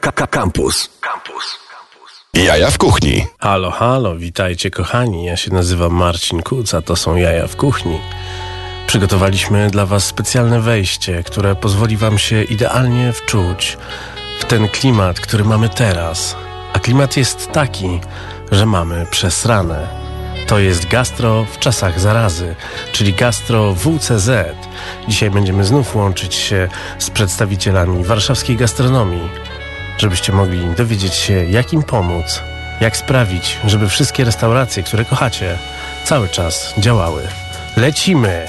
Campus. Campus. Jaja w kuchni. Halo, halo, witajcie kochani. Ja się nazywam Marcin Kuc, a to są Jaja w kuchni. Przygotowaliśmy dla Was specjalne wejście, które pozwoli Wam się idealnie wczuć w ten klimat, który mamy teraz. A klimat jest taki, że mamy przesrane. To jest gastro w czasach zarazy, czyli gastro WCZ. Dzisiaj będziemy znów łączyć się z przedstawicielami warszawskiej gastronomii, żebyście mogli dowiedzieć się, jak im pomóc, jak sprawić, żeby wszystkie restauracje, które kochacie, cały czas działały. Lecimy!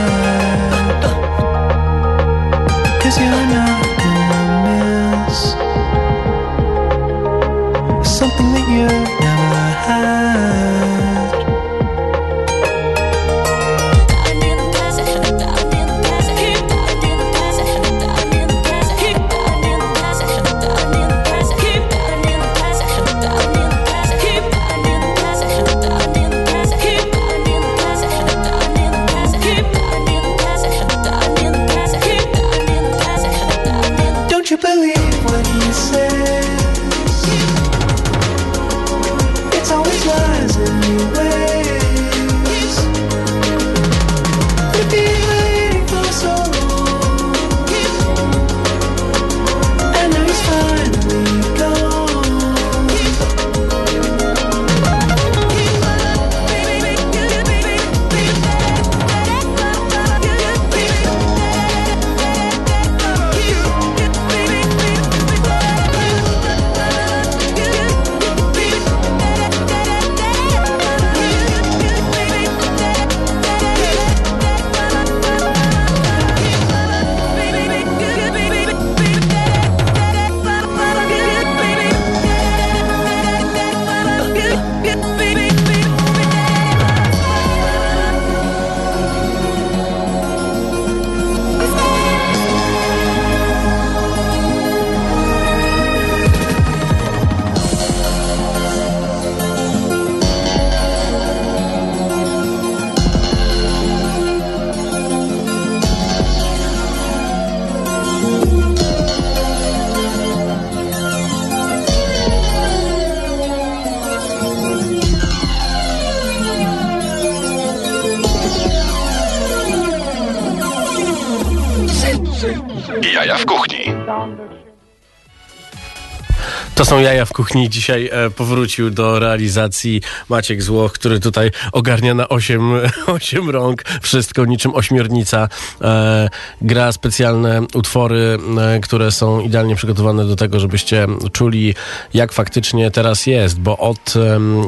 są jaja w kuchni. Dzisiaj e, powrócił do realizacji Maciek Złoch, który tutaj ogarnia na 8, 8 rąk wszystko niczym ośmiornica. E, gra specjalne utwory, e, które są idealnie przygotowane do tego, żebyście czuli, jak faktycznie teraz jest, bo od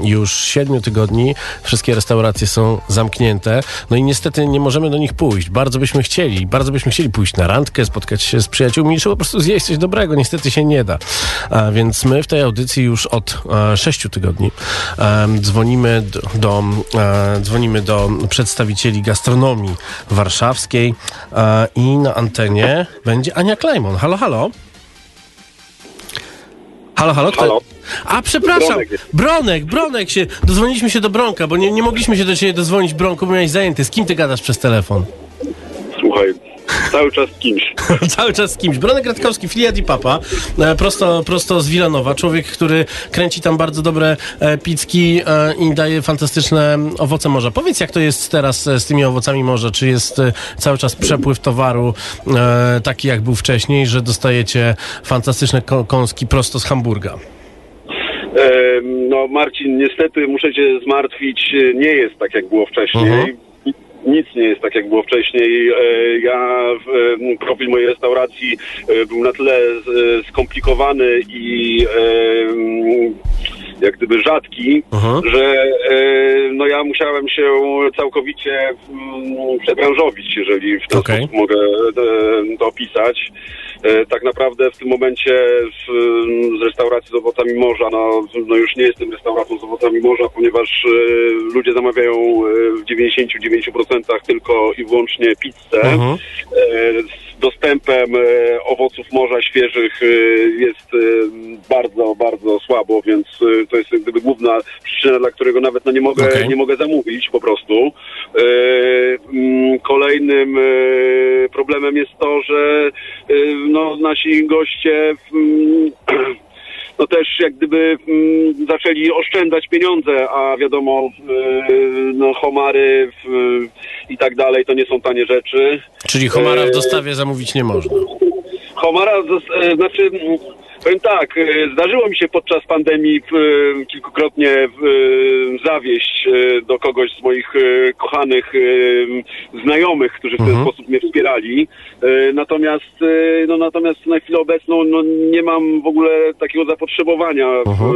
już 7 tygodni wszystkie restauracje są zamknięte. No i niestety nie możemy do nich pójść. Bardzo byśmy chcieli, bardzo byśmy chcieli pójść na randkę, spotkać się z przyjaciółmi, czy po prostu zjeść coś dobrego. Niestety się nie da. A więc my w tej audycji już od e, sześciu tygodni e, dzwonimy do, do, e, dzwonimy do przedstawicieli gastronomii warszawskiej e, i na antenie będzie Ania Klejmon. Halo, halo. Halo, halo. Kto... Halo. A, przepraszam. Bronek. Bronek, Bronek się. Dozwoniliśmy się do Bronka, bo nie, nie mogliśmy się do ciebie dozwonić, Bronku, bo miałeś zajęty. Z kim ty gadasz przez telefon? Słuchaj, cały czas z kimś. Cały czas z kimś. Bronek Radkowski, Filiad i Papa, e, prosto, prosto z Wilanowa. Człowiek, który kręci tam bardzo dobre e, picki e, i daje fantastyczne owoce morza. Powiedz, jak to jest teraz e, z tymi owocami morza? Czy jest e, cały czas przepływ towaru taki, jak był wcześniej, że dostajecie fantastyczne kąski prosto z Hamburga? No Marcin, niestety muszę cię zmartwić, nie jest tak jak było wcześniej. Mhm. Nic nie jest tak jak było wcześniej. E, Ja, e, profil mojej restauracji e, był na tyle skomplikowany i mm, jak gdyby rzadki, Mhm. że no ja musiałem się całkowicie mm, przebranżowić, jeżeli w ten Okej. sposób mogę to opisać. E, Tak naprawdę w tym momencie z, z restauracji z owocami morza, no, no już nie jestem restauracją z owocami morza, ponieważ e, ludzie zamawiają e, w 99% tylko i wyłącznie pizzę. Mhm. Z dostępem owoców morza świeżych jest bardzo, bardzo słabo, więc to jest gdyby główna przyczyna, dla którego nawet no, nie, mogę, Okej. nie mogę zamówić po prostu. Kolejnym problemem jest to, że no, nasi goście mm, no też jak gdyby mm, zaczęli oszczędzać pieniądze, a wiadomo, e, no homary i tak dalej to nie są tanie rzeczy. Czyli homara w E, dostawie zamówić nie można. Homara, e, znaczy, mm, powiem tak, e, zdarzyło mi się podczas pandemii e, kilkukrotnie e, zawieść do kogoś z moich kochanych znajomych, którzy w ten Mhm. sposób mnie wspierali. Natomiast, no, natomiast na chwilę obecną no, nie mam w ogóle takiego zapotrzebowania Mhm.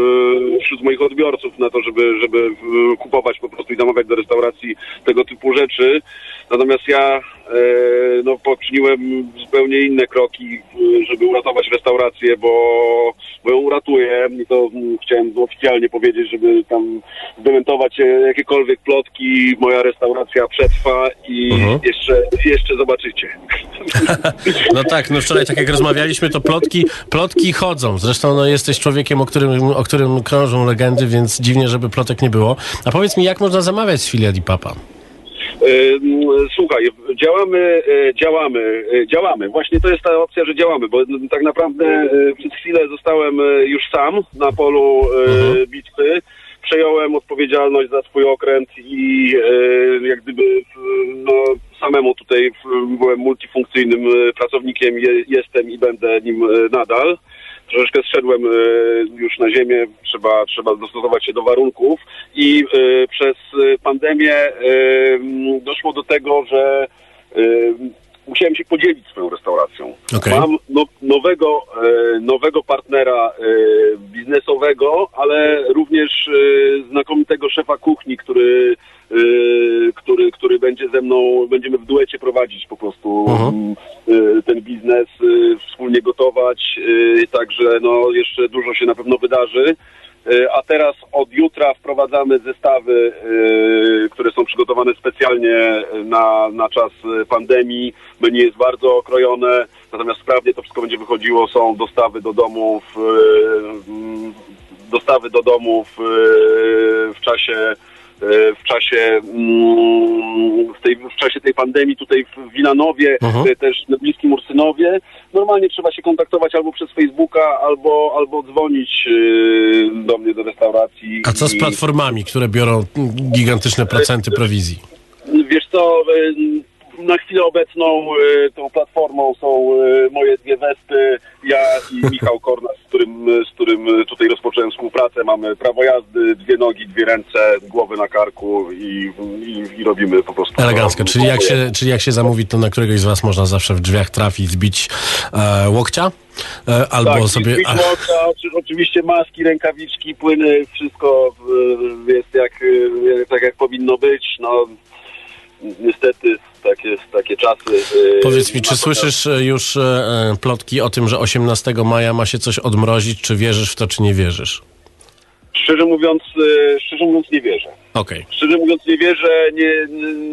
wśród moich odbiorców na to, żeby, żeby kupować po prostu i zamawiać do restauracji tego typu rzeczy. Natomiast ja e, no, poczyniłem zupełnie inne kroki, żeby uratować restaurację, bo, bo ją uratuję i to mm, chciałem oficjalnie powiedzieć, żeby tam zdementować e, jakiekolwiek plotki. Moja restauracja przetrwa i Mhm. jeszcze, jeszcze zobaczycie. No tak, no wczoraj tak jak rozmawialiśmy, to plotki, plotki chodzą. Zresztą no, jesteś człowiekiem, o którym, o którym krążą legendy, więc dziwnie, żeby plotek nie było. A powiedz mi, jak można zamawiać z Filiad i Papa? Ym, Słuchaj, działamy, e, działamy, e, działamy. Właśnie to jest ta opcja, że działamy, bo n- tak naprawdę e, przez chwilę zostałem e, już sam na polu e, Mhm. bitwy. Przejąłem odpowiedzialność za swój okręt i e, jak gdyby no, samemu tutaj byłem multifunkcyjnym e, pracownikiem, je, jestem i będę nim e, nadal. Troszeczkę zszedłem e, już na ziemię, trzeba, trzeba dostosować się do warunków i e, przez pandemię e, doszło do tego, że musiałem się podzielić swoją restauracją. Okej. Mam no, nowego, e, nowego partnera e, biznesowego, ale również e, znakomitego szefa kuchni, który, który, który będzie ze mną, będziemy w duecie prowadzić po prostu e, ten biznes, wspólnie gotować, także no, jeszcze dużo się na pewno wydarzy. E, A teraz od jutra wprowadzamy zestawy, e, które są przygotowane specjalnie na, na czas pandemii. Menu jest bardzo okrojone, natomiast sprawnie to wszystko będzie wychodziło. Są dostawy do domów, mm, dostawy do domów w czasie w czasie mm, w, tej, w czasie tej pandemii tutaj w Wilanowie, Mhm. e, też na bliskim Ursynowie. Normalnie trzeba się kontaktować albo przez Facebooka, albo, albo dzwonić e, do mnie do restauracji. A co z platformami, które biorą gigantyczne procenty prowizji? Wiesz co, e, na chwilę obecną e, tą platformą są e, moje dwie wespy, ja i Michał Kornas, z którym, z którym tutaj rozpocząłem współpracę. Mamy prawo jazdy, dwie nogi, dwie ręce, głowy na karku i, i, i robimy po prostu. Elegancko, czyli jak, się, czyli jak się zamówi, to na któregoś z was można zawsze w drzwiach trafić, zbić e, łokcia? E, albo tak, sobie... łokcia, oczy- oczywiście maski, rękawiczki, płyny, wszystko e, jest jak, e, tak jak powinno być. No, niestety takie, takie czasy. y, Powiedz mi, czy słyszysz e, już e, plotki o tym, że 18 maja ma się coś odmrozić? Czy wierzysz w to, czy nie wierzysz? Szczerze mówiąc, y, szczerze mówiąc nie wierzę. Okej. Szczerze mówiąc nie wierzę, nie,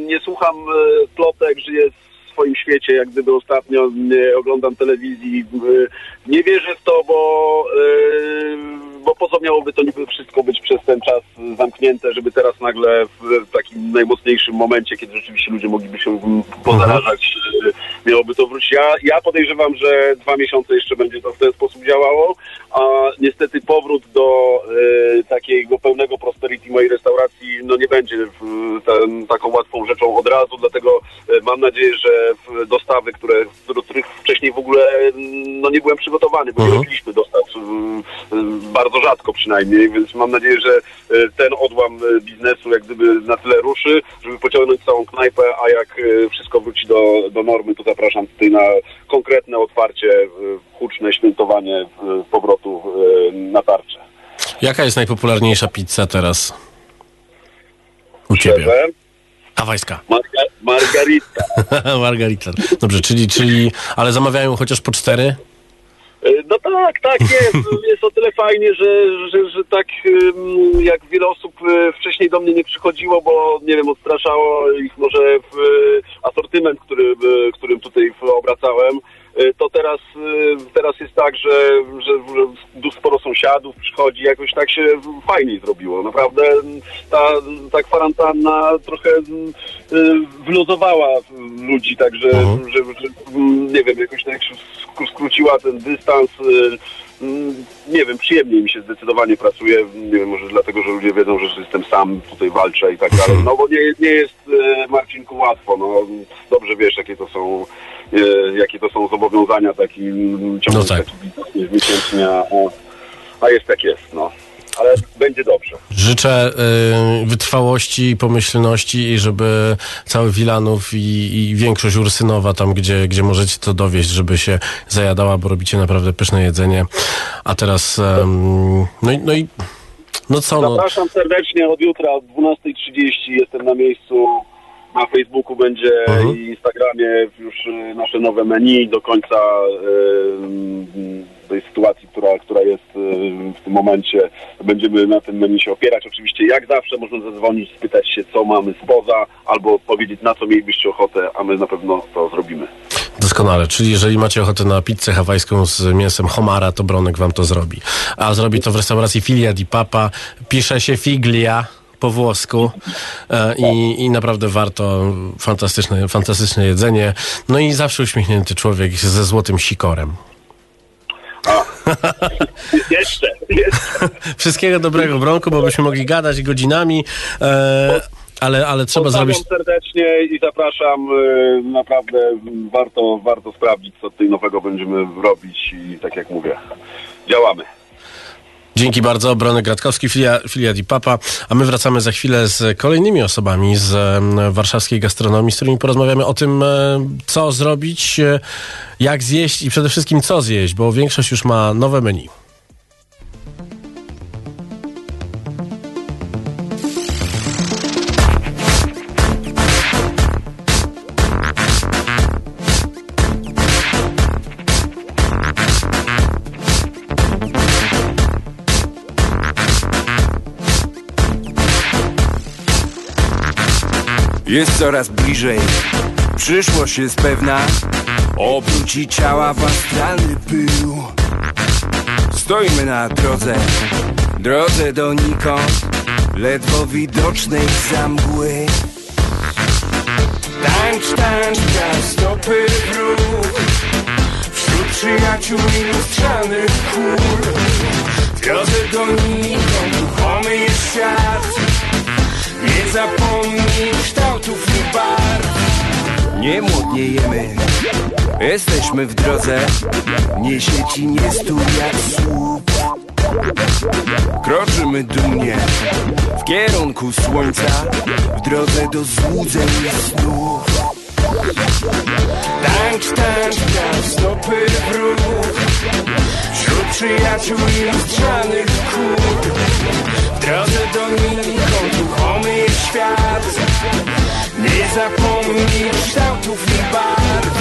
nie słucham plotek, żyję w swoim świecie, jak gdyby ostatnio nie oglądam telewizji. Nie wierzę w to, bo, bo po co miałoby to niby wszystko być przez ten czas zamknięte, żeby teraz nagle w takim najmocniejszym momencie, kiedy rzeczywiście ludzie mogliby się pozarażać, e, miałoby to wrócić. Ja, ja podejrzewam, że dwa miesiące jeszcze będzie to w ten sposób działało, a niestety powrót do e, takiego pełnego prosperity mojej restauracji no nie będzie w, ten, taką łatwą rzeczą od razu, dlatego e, mam nadzieję, że dostawy, które, do których wcześniej w ogóle mm, no nie byłem przygotowany, bo nie Mhm. robiliśmy dostaw mm, bardzo rzadko przynajmniej, więc mam nadzieję, że e, ten odłam e, biznesu jak gdyby na tyle ruszy, żeby pociągnąć całą knajpę, a jak e, wszystko wróci do, do normy, to zapraszam tutaj na konkretne otwarcie, huczne świętowanie powrotu na tarczę. Jaka jest najpopularniejsza pizza teraz? U ciebie. Hawajska. Marga, margarita. Margarita. Dobrze, czyli, czyli, ale zamawiają chociaż po cztery? E, No tak, tak jest. Jest o tyle fajnie, że, że, że tak jak wiele osób e, wcześniej do mnie nie przychodziło, bo nie wiem, odstraszało ich może w e, asortyment, który, którym tutaj obracałem. E, To teraz, e, teraz jest tak, że, że, sporo sąsiadów przychodzi, jakoś tak się fajniej zrobiło. Naprawdę ta, ta kwarantanna trochę e, wyluzowała ludzi, także Mhm. że, że, mm, nie wiem, jakoś tak skróciła ten dystans. Mm, Nie wiem, przyjemniej mi się zdecydowanie pracuje. Nie wiem, może dlatego, że ludzie wiedzą, że jestem sam, tutaj walczę i tak dalej. No bo nie, nie jest e, Marcinku łatwo. No, dobrze wiesz, jakie to są e, jakie to są zobowiązania taki mm, ciągnąć No tak. miesięcznie, a, a jest jak jest, no. Ale będzie dobrze. Życzę y, wytrwałości i pomyślności i żeby cały Wilanów i, i większość Ursynowa tam, gdzie, gdzie możecie to dowieść, żeby się zajadała, bo robicie naprawdę pyszne jedzenie. A teraz, no, i, no i, no co, no, Zapraszam serdecznie od jutra o 12.30 jestem na miejscu. Na Facebooku będzie Mhm. i Instagramie już y, nasze nowe menu do końca y, tej sytuacji, która, która jest y, w tym momencie. Będziemy na tym menu się opierać. Oczywiście jak zawsze można zadzwonić, spytać się co mamy spoza albo powiedzieć na co mielibyście ochotę, a my na pewno to zrobimy. Doskonale, czyli jeżeli macie ochotę na pizzę hawajską z mięsem homara, to Bronek wam to zrobi. A zrobi to w restauracji Filia di Papa. Pisze się figlia po włosku e, i, i naprawdę warto. Fantastyczne, fantastyczne jedzenie. No i zawsze uśmiechnięty człowiek ze złotym sikorem. Jeszcze, jeszcze. Wszystkiego dobrego, Bronku, bo byśmy mogli gadać godzinami, e, ale, ale trzeba Pozdrawiam zrobić... serdecznie i zapraszam. y, Naprawdę warto, warto sprawdzić, co tutaj nowego będziemy robić i tak jak mówię, działamy. Dzięki bardzo, Bronek Gratkowski, filia, filia di Papa, a my wracamy za chwilę z kolejnymi osobami z warszawskiej gastronomii, z którymi porozmawiamy o tym, e, co zrobić, e, jak zjeść i przede wszystkim co zjeść, bo większość już ma nowe menu. Jest coraz bliżej, przyszłość jest pewna. Obróci ciała w astralny pył. Stoimy na drodze, drodze donikąd Ledwo widocznej za mgły Tańcz, tańcz, stopy w ruch Wśród przyjaciół i lustrzanych kul drodze donikąd ruchomy jest świat nie zapomnij kształtów i barw. Nie młodniejemy Jesteśmy w drodze. Niesie ci nie stój jak słup. Kroczymy dumnie W kierunku słońca W drodze do złudzeń i snów Tańcz, tańcz, praw stopy w ruch Wśród przyjaciół i lustrzanych kół W drodze donikąd ruchomy jest świat. Nie zapomnij kształtów i barw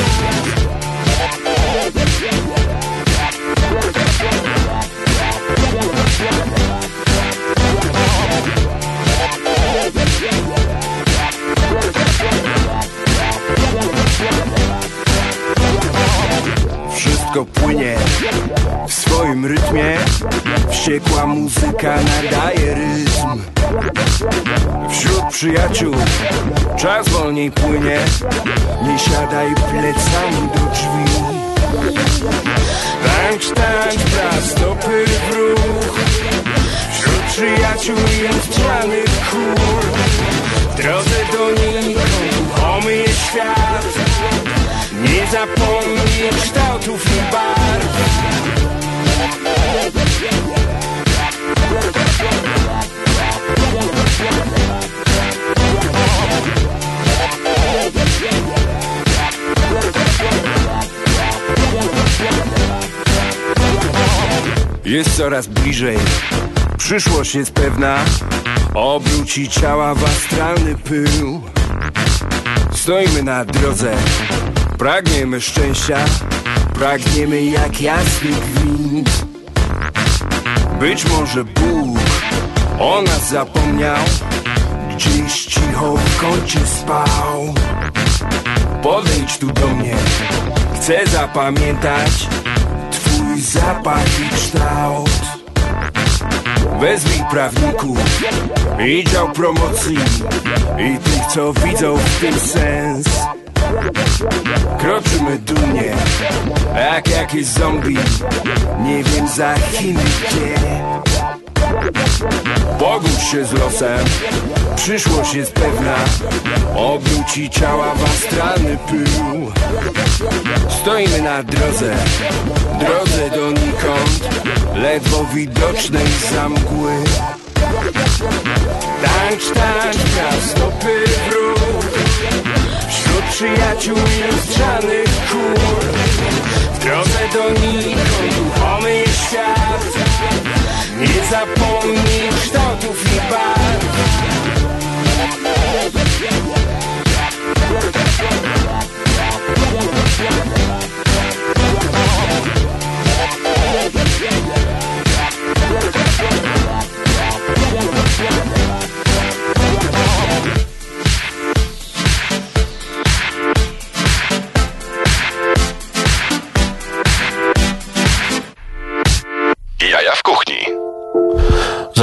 Wszystko płynie w swoim rytmie. Wściekła muzyka nadaje rytm. Wśród przyjaciół czas wolniej płynie. Nie siadaj plecami do drzwi. Tańcz, tańcz, brat, stopy w ruch. Wśród przyjaciół lustrzanych chór. W drodze do nikąd jest świat Nie zapomnij kształtów i barw. Jest coraz bliżej, przyszłość jest pewna. Obróci ciała w astralny pył. Stoimy na drodze, pragniemy szczęścia Pragniemy jak jasny gwint. Być może Bóg o nas zapomniał Gdzieś cicho w kącie spał. Podejdź tu do mnie, chcę zapamiętać Twój zapach i kształt. Wezwij prawników i dział promocji I tych, co widzą w tym sens Kroczymy dumnie, jak jakieś zombie. Nie wiem za Chiny gdzie. Pogódź się z losem, przyszłość jest pewna. Obróci ciała w astralny pył. Stoimy na drodze, drodze donikąd Ledwo widocznej za mgły Tańcz, tańcz, ruch Wśród przyjaciół i lustrzanych kur W drodze donikąd ruchomy jest świat. Nie zapomnij kształtów i barw. Jaja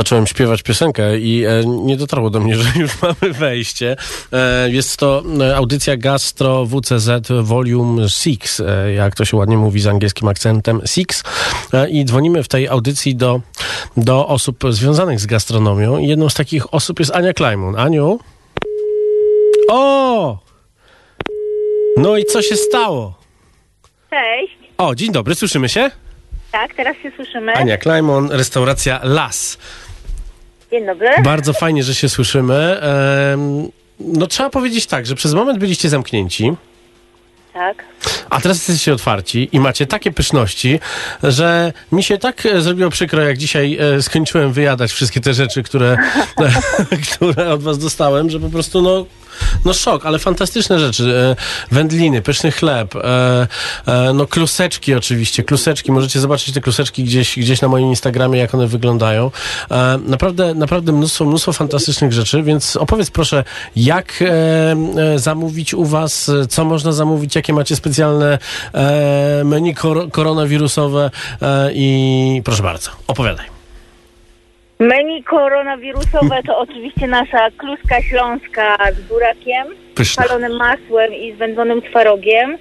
Zacząłem śpiewać piosenkę i e, nie dotarło do mnie, że już mamy wejście. E, jest to e, audycja Gastro WCZ Volume 6, e, jak to się ładnie mówi z angielskim akcentem, 6. E, I dzwonimy w tej audycji do, do osób związanych z gastronomią. I jedną z takich osób jest Ania Klajmun. Aniu? O! No i co się stało? Cześć. O, dzień dobry, słyszymy się? Tak, teraz się słyszymy. Ania Klajmon, restauracja Las. Dzień dobry. Bardzo fajnie, że się słyszymy. No trzeba powiedzieć tak, że przez moment byliście zamknięci, Tak. a teraz jesteście otwarci i macie takie pyszności, że mi się tak e, zrobiło przykro, jak dzisiaj e, skończyłem wyjadać wszystkie te rzeczy, które, które od was dostałem, że po prostu no, no szok, ale fantastyczne rzeczy. E, Wędliny, pyszny chleb, e, e, no kluseczki oczywiście, kluseczki. Możecie zobaczyć te kluseczki gdzieś, gdzieś na moim Instagramie, jak one wyglądają. Naprawdę, naprawdę mnóstwo, mnóstwo fantastycznych rzeczy, więc opowiedz proszę, jak zamówić u was, co można zamówić, jakie macie specjalne menu kor koronawirusowe i proszę bardzo, opowiadaj. Menu koronawirusowe to oczywiście nasza kluska śląska z burakiem, Pyszne. palonym masłem i z wędzonym twarogiem.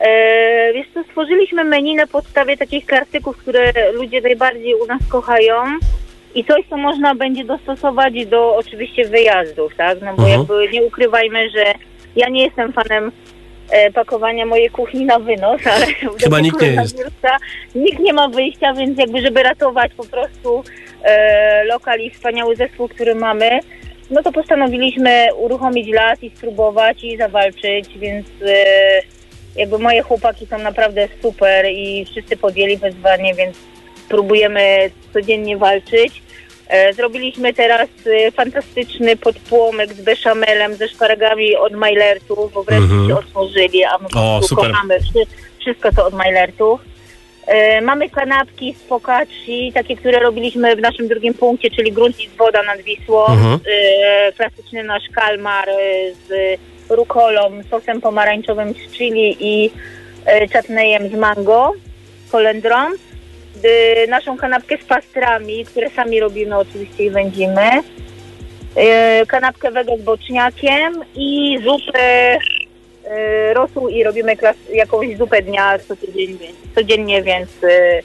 E, wiesz co, stworzyliśmy menu na podstawie takich klasyków, które ludzie najbardziej u nas kochają i coś, co można będzie dostosować do oczywiście wyjazdów, tak? No bo Mhm. jakby nie ukrywajmy, że ja nie jestem fanem e, pakowania mojej kuchni na wynos, ale Chyba nikt nie jest. Nikt nie ma wyjścia, więc jakby żeby ratować po prostu e, lokal i wspaniały zespół, który mamy, no to postanowiliśmy uruchomić las i spróbować i zawalczyć, więc e, jakby moje chłopaki są naprawdę super i wszyscy podjęli wyzwanie, więc próbujemy codziennie walczyć. E, Zrobiliśmy teraz e, fantastyczny podpłomek z beszamelem, ze szparagami od Mailertów, bo wreszcie Mhm. się otworzyli, a my po O, prostu super. kochamy wszy- wszystko to od Mailertów. E, Mamy kanapki z focacci, takie, które robiliśmy w naszym drugim punkcie, czyli grunt i woda nad Wisłą. Mhm. E, Klasyczny nasz kalmar e, z rukolą, sosem pomarańczowym z chili i czatnejem z mango, kolendrą. Naszą kanapkę z pastrami, które sami robimy oczywiście i wędzimy. Kanapkę wege z boczniakiem i zupę rosół i robimy klas- jakąś zupę dnia codziennie, codziennie, więc e,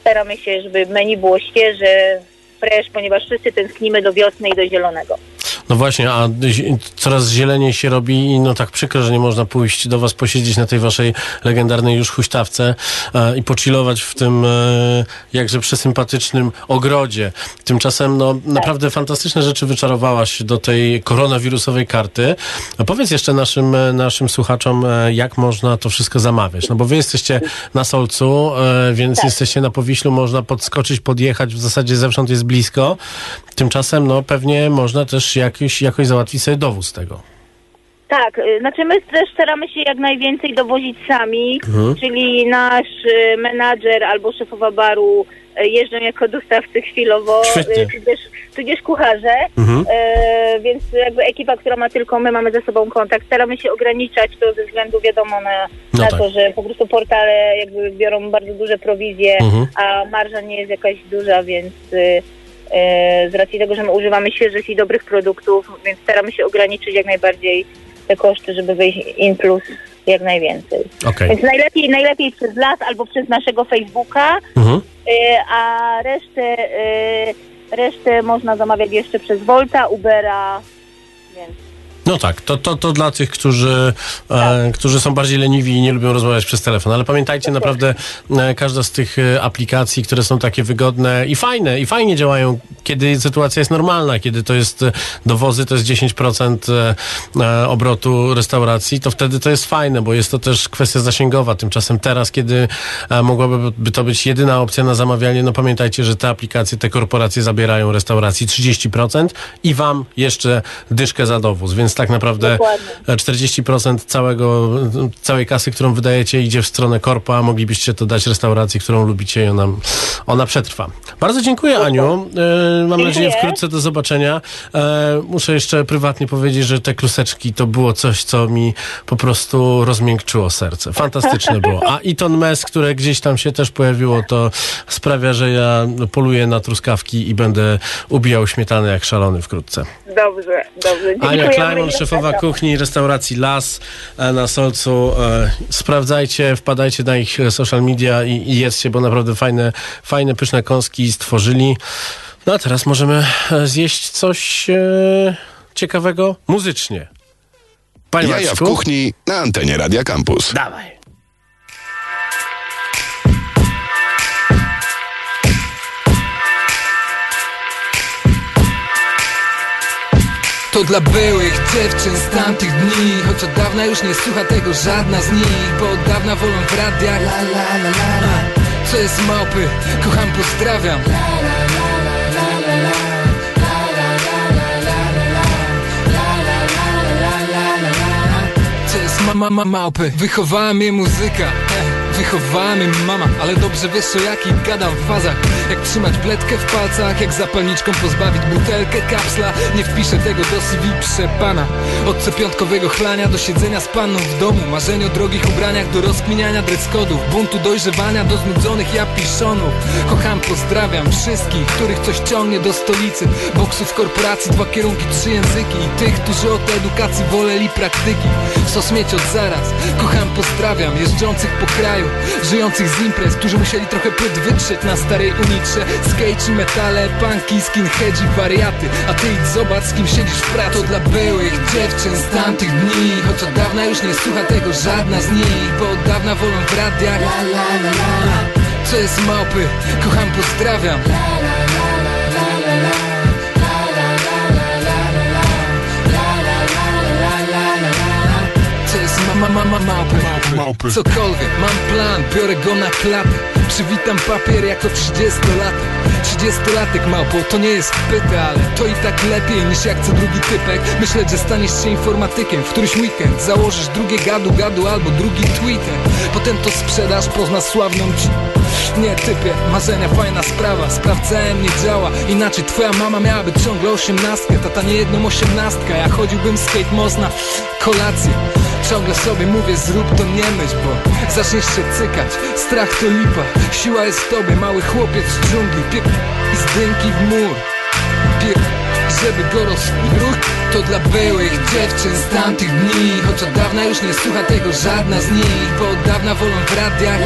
staramy się, żeby menu było świeże, fresh, ponieważ wszyscy tęsknimy do wiosny i do zielonego. No właśnie, a coraz zieleniej się robi i no tak przykro, że nie można pójść do was posiedzieć na tej waszej legendarnej już huśtawce e, i pochillować w tym e, jakże przesympatycznym ogrodzie. Tymczasem no naprawdę fantastyczne rzeczy wyczarowałaś do tej koronawirusowej karty. A powiedz jeszcze naszym, e, naszym słuchaczom, e, jak można to wszystko zamawiać. No bo wy jesteście na Solcu, e, więc Tak. jesteście na Powiślu, można podskoczyć, podjechać, w zasadzie zewsząd jest blisko. Tymczasem no pewnie można też jakoś, jakoś załatwić sobie dowóz tego. Tak, y, znaczy my też staramy się jak najwięcej dowozić sami, Mhm. czyli nasz y, menadżer albo szefowa baru y, jeżdżą jako dostawcy chwilowo, Świetnie. tudzież, tudzież kucharze, Mhm. y, więc jakby ekipa, która ma tylko my, mamy ze sobą kontakt. Staramy się ograniczać to ze względu wiadomo na, No na tak. to, że po prostu portale jakby biorą bardzo duże prowizje, Mhm. a marża nie jest jakaś duża, więc y, z racji tego, że my używamy świeżych i dobrych produktów, więc staramy się ograniczyć jak najbardziej te koszty, żeby wyjść in plus jak najwięcej. Okej. Więc najlepiej, najlepiej przez las albo przez naszego Facebooka, Mhm. y, a resztę, y, resztę można zamawiać jeszcze przez Volta, Ubera, więc No tak, to, to, to dla tych, którzy, e, którzy są bardziej leniwi i nie lubią rozmawiać przez telefon. Ale pamiętajcie, naprawdę e, każda z tych e, aplikacji, które są takie wygodne i fajne, i fajnie działają, kiedy sytuacja jest normalna, kiedy to jest dowozy, to jest 10% e, e, obrotu restauracji, to wtedy to jest fajne, bo jest to też kwestia zasięgowa. Tymczasem teraz, kiedy mogłaby by to być jedyna opcja na zamawianie, no pamiętajcie, że te aplikacje, te korporacje zabierają restauracji 30% i wam jeszcze dyszkę za dowóz, więc tak naprawdę Dokładnie. e, 40% całego, całej kasy, którą wydajecie idzie w stronę korpa, moglibyście to dać restauracji, którą lubicie i ona, ona przetrwa. Bardzo dziękuję Aniu, e, mam Dziękuję. nadzieję wkrótce do zobaczenia. E, muszę jeszcze prywatnie powiedzieć, że te kluseczki to było coś, co mi po prostu rozmiękczyło serce. Fantastyczne było. A Iton Mes, które gdzieś tam się też pojawiło, to sprawia, że ja poluję na truskawki i będę ubijał śmietanę jak szalony wkrótce. dobrze, dobrze. Ania Dziękujemy I szefowa kuchni restauracji Las e, na Solcu. E, Sprawdzajcie, wpadajcie na ich e, social media i, i jedzcie, bo naprawdę fajne, fajne, pyszne kąski stworzyli. No a teraz możemy zjeść coś e, ciekawego muzycznie. Panie Jaja w Maćku? kuchni na antenie Radia Campus. Dawaj. To dla byłych dziewczyn z tamtych dni Choć od dawna już nie słucha tego żadna z nich Bo od dawna wolą w radiach la, la, la, la, la. Co jest małpy, kocham, pozdrawiam Co jest mama, ma, małpy Wychowała mnie muzyka eh, Wychowała mnie mama Ale dobrze wiesz o jakim gadam w fazach. Jak trzymać bledkę w palcach Jak zapalniczką pozbawić butelkę kapsla. Nie wpiszę tego do CV przepana Od co piątkowego chlania do siedzenia z panną w domu. Marzeń o drogich ubraniach do rozkminiania dress-codów Buntu dojrzewania do znudzonych japiszonów. Kocham, pozdrawiam wszystkich, których coś ciągnie do stolicy. Boksów korporacji, dwa kierunki, trzy języki. I tych, którzy od edukacji woleli praktyki. Sos mieć od zaraz, kocham, pozdrawiam Jeżdżących po kraju, żyjących z imprez Którzy musieli trochę płyt wytrzeć na starej unitrze. Skate i metale, punki, skinheadzi, wariaty. A ty idź zobacz, z kim siedzisz w pracy To dla byłych dziewczyn z tamtych dni. Choć od dawna już nie słucha tego żadna z nich Bo od dawna wolą w radiach. La, la, la, la. Co jest małpy, kocham, pozdrawiam. Co jest mama, mama, małpy Cokolwiek, mam plan, biorę go na klatę Przywitam papier jako 30 lat Trzydziestolatek małpo, to nie jest pyta, ale to i tak lepiej niż jak co drugi typek. Myśleć, że staniesz się informatykiem. W któryś weekend Założysz drugie gadu gadu albo drugi Twitter Potem to sprzedasz, poznasz sławną ci nie typie, marzenia fajna sprawa. Sprawdzałem, nie działa. Inaczej twoja mama miałaby ciągle osiemnastkę Tata nie jedną osiemnastkę Ja chodziłbym skate most na kolację Ciągle sobie mówię zrób to nie myśl Bo zaczniesz się cykać. Strach to lipa Siła jest w tobie. Mały chłopiec z dżungli Piek i zdynki w mur. Piek żeby go rozruch To dla byłych dziewczyn z tamtych dni. Choć od dawna już nie słucha tego żadna z nich Bo od dawna wolą w radiach.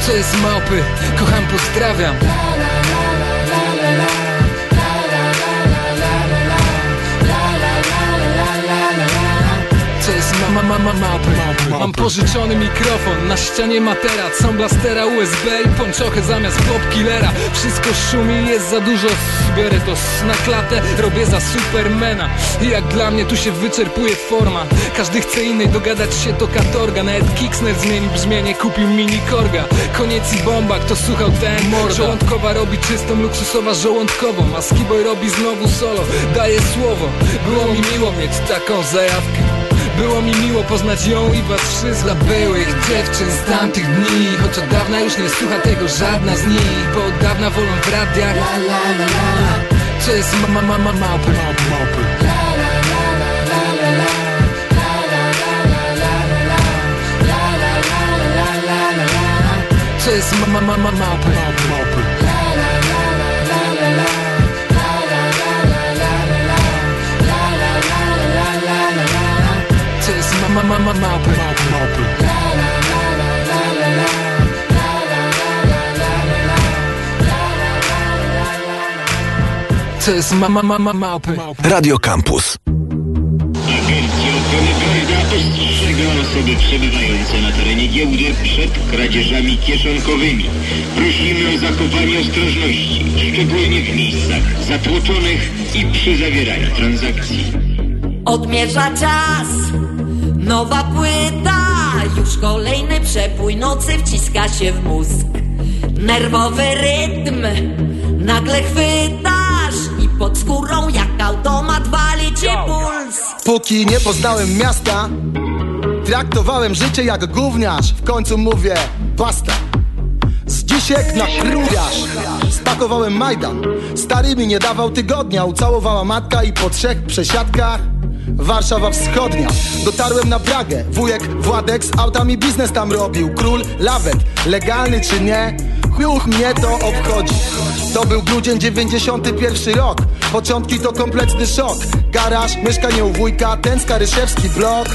Co jest małpy? Kocham, pozdrawiam. Co jest mama, mama, małpy Mam pożyczony mikrofon, na ścianie materac Są blastera USB i ponczochy zamiast pop killera. Wszystko szumi, jest za dużo Biorę to na klatę, robię za supermana. I jak dla mnie tu się wyczerpuje forma. Każdy chce innej, dogadać się to katorga. Nawet Kicksner zmienił brzmienie, kupił mini korga. Koniec i bomba, kto słuchał ten morda Żołądkowa robi czystą, luksusowa żołądkową. A Skiboy robi znowu solo, daje słowo. Było mi miło mieć taką zajawkę było mi miło poznać ją i was wszystkich Dla byłych dziewczyn z tamtych dni Choć od dawna już nie słucha tego żadna z nich Bo od dawna wolą w radiach Co jest mama, mama, małpy Co jest mama, mama, małpy Co jest mama, mama, małpy Co jest mama, mama, małpy Radio Campus. Agencja Ochrony Prawa ostrzega osoby przebywające na terenie giełdy przed kradzieżami kieszonkowymi. Prosimy o zachowanie ostrożności, szczególnie w miejscach zatłoczonych i przy zawieraniu transakcji. Odmierza czas, nowa płyta, już kolejny przepój nocy wciska się w mózg. Nerwowy rytm, nagle chwytasz i pod skórą jak automat wali ci puls. Póki nie poznałem miasta Traktowałem życie jak gówniarz. W końcu mówię basta Z dzisiek na króliarz Spakowałem Majdan. Stary mi nie dawał tygodnia. Ucałowała matka i po trzech przesiadkach Warszawa Wschodnia. Dotarłem na Pragę Wujek Władek z autami biznes tam robił. Król Lawet Legalny czy nie? Chuch mnie to obchodzi. To był grudzień 91 rok. Początki to kompletny szok. Garaż, mieszkanie u wujka Ten skaryszewski blok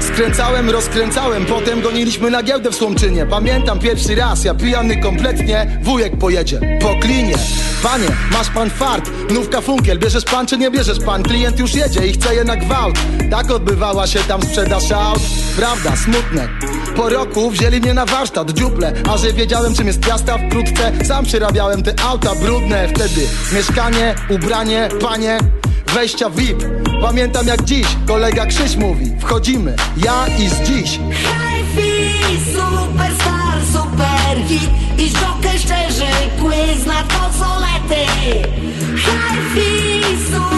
Skręcałem, rozkręcałem, potem goniliśmy na giełdę w Słomczynie. Pamiętam pierwszy raz, ja pijany kompletnie Wujek pojedzie po klinie. Panie, masz pan fart, nówka funkiel Bierzesz pan czy nie bierzesz pan? Klient już jedzie i chce je na gwałt. Tak odbywała się tam sprzedaż aut. Prawda, smutne. Po roku wzięli mnie na warsztat, dziuple. A że wiedziałem czym jest piasta wkrótce Sam przerabiałem te auta brudne. Wtedy mieszkanie, ubranie, panie Wejścia VIP. Pamiętam jak dziś kolega Krzyś mówi Wchodzimy, ja i z dziś. Hi-fi, superstar, superhit I żokę szczerzy, quiz na konsolety Hi-fi, superstar,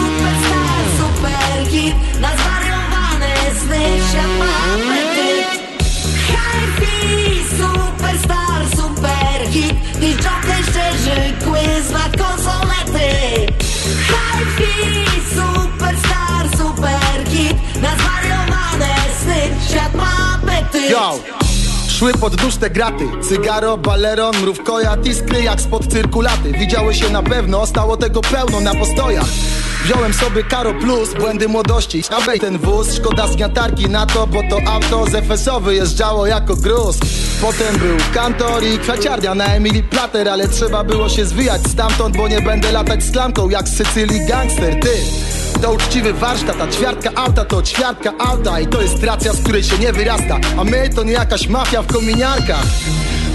Szły pod graty. Cygaro, baleron, mrówkoja, tiskry jak spod cyrkulaty. Widziały się na pewno, stało tego pełno na postojach. Wziąłem sobie Karo Plus, błędy młodości. Abej ten wóz, szkoda zgniatarki na to Bo to auto z FSO wyjeżdżało jako gruz. Potem był kantor i kwiaciarnia na Emily Plater Ale trzeba było się zwijać stamtąd Bo nie będę latać z klamką jak z Sycylii gangster Ty, to uczciwy warsztat, a ćwiartka auta to ćwiartka auta I to jest racja, z której się nie wyrasta. A my to nie jakaś mafia w kominiarkach.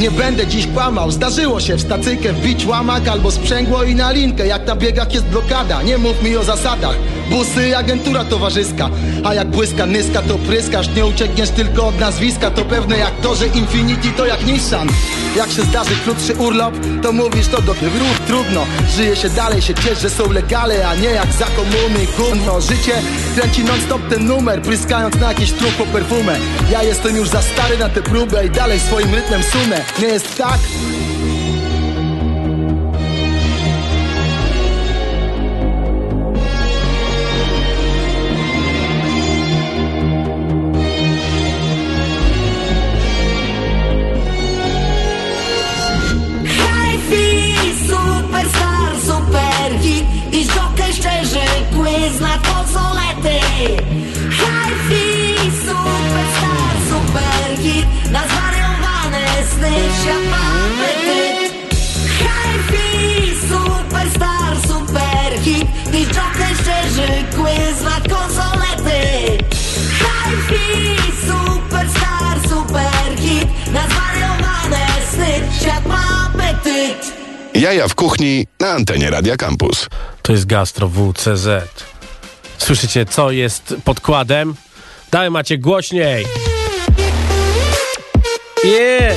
Nie będę dziś kłamał, zdarzyło się w stacyjkę wbić łamak albo sprzęgło i na linkę. Jak na biegach jest blokada, nie mów mi o zasadach busy, agentura towarzyska A jak błyska nyska to pryskasz. Nie uciekniesz tylko od nazwiska To pewne jak to, że Infinity to jak Nissan. Jak się zdarzy krótszy urlop To mówisz to do wrót trudno Żyje się dalej, się ciesz, że są legale A nie jak za komuny. Gówno Życie kręci non stop ten numer Pryskając na jakiś trup po perfumę. Ja jestem już za stary na tę próbę I dalej swoim rytmem sunę Nie jest tak? Jaja w kuchni na antenie Radia Campus. To jest Gastro WCZ. Słyszycie, co jest podkładem? Daj macie głośniej! Yeah!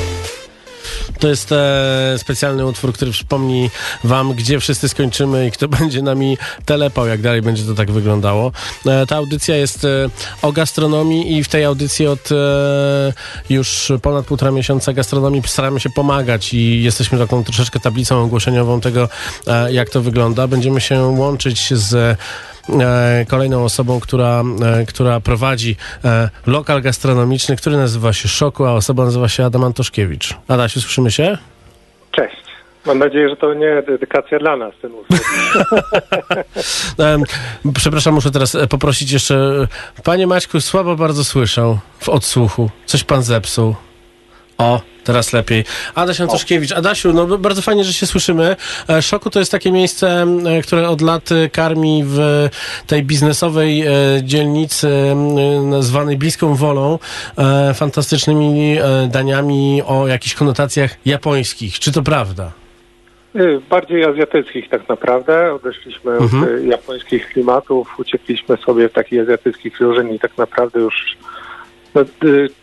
To jest e, specjalny utwór, który przypomni wam, gdzie wszyscy skończymy i kto będzie nami telepał, jak dalej będzie to tak wyglądało. E, ta audycja jest e, o gastronomii i w tej audycji od e, już ponad półtora miesiąca gastronomii staramy się pomagać i jesteśmy taką troszeczkę tablicą ogłoszeniową tego, e, jak to wygląda. Będziemy się łączyć z kolejną osobą, która, e, która prowadzi e, lokal gastronomiczny, który nazywa się Szoku, a osoba nazywa się Adam Antoszkiewicz. Adasiu, słyszymy się? Cześć. Mam nadzieję, że to nie dedykacja dla nas, ten przepraszam, muszę teraz e, poprosić jeszcze. Panie Maćku, słabo bardzo słyszę w odsłuchu. Coś pan zepsuł. O, teraz lepiej. Adaś Antoszkiewicz. Adasiu, no bardzo fajnie, że się słyszymy. E, Szoku to jest takie miejsce, e, które od lat e, karmi w tej biznesowej e, dzielnicy zwanej Bliską Wolą e, fantastycznymi e, daniami o jakichś konotacjach japońskich. Czy to prawda? Bardziej azjatyckich tak naprawdę. Odeszliśmy Mhm. od japońskich klimatów, uciekliśmy sobie w takich azjatyckich wierzeń i tak naprawdę już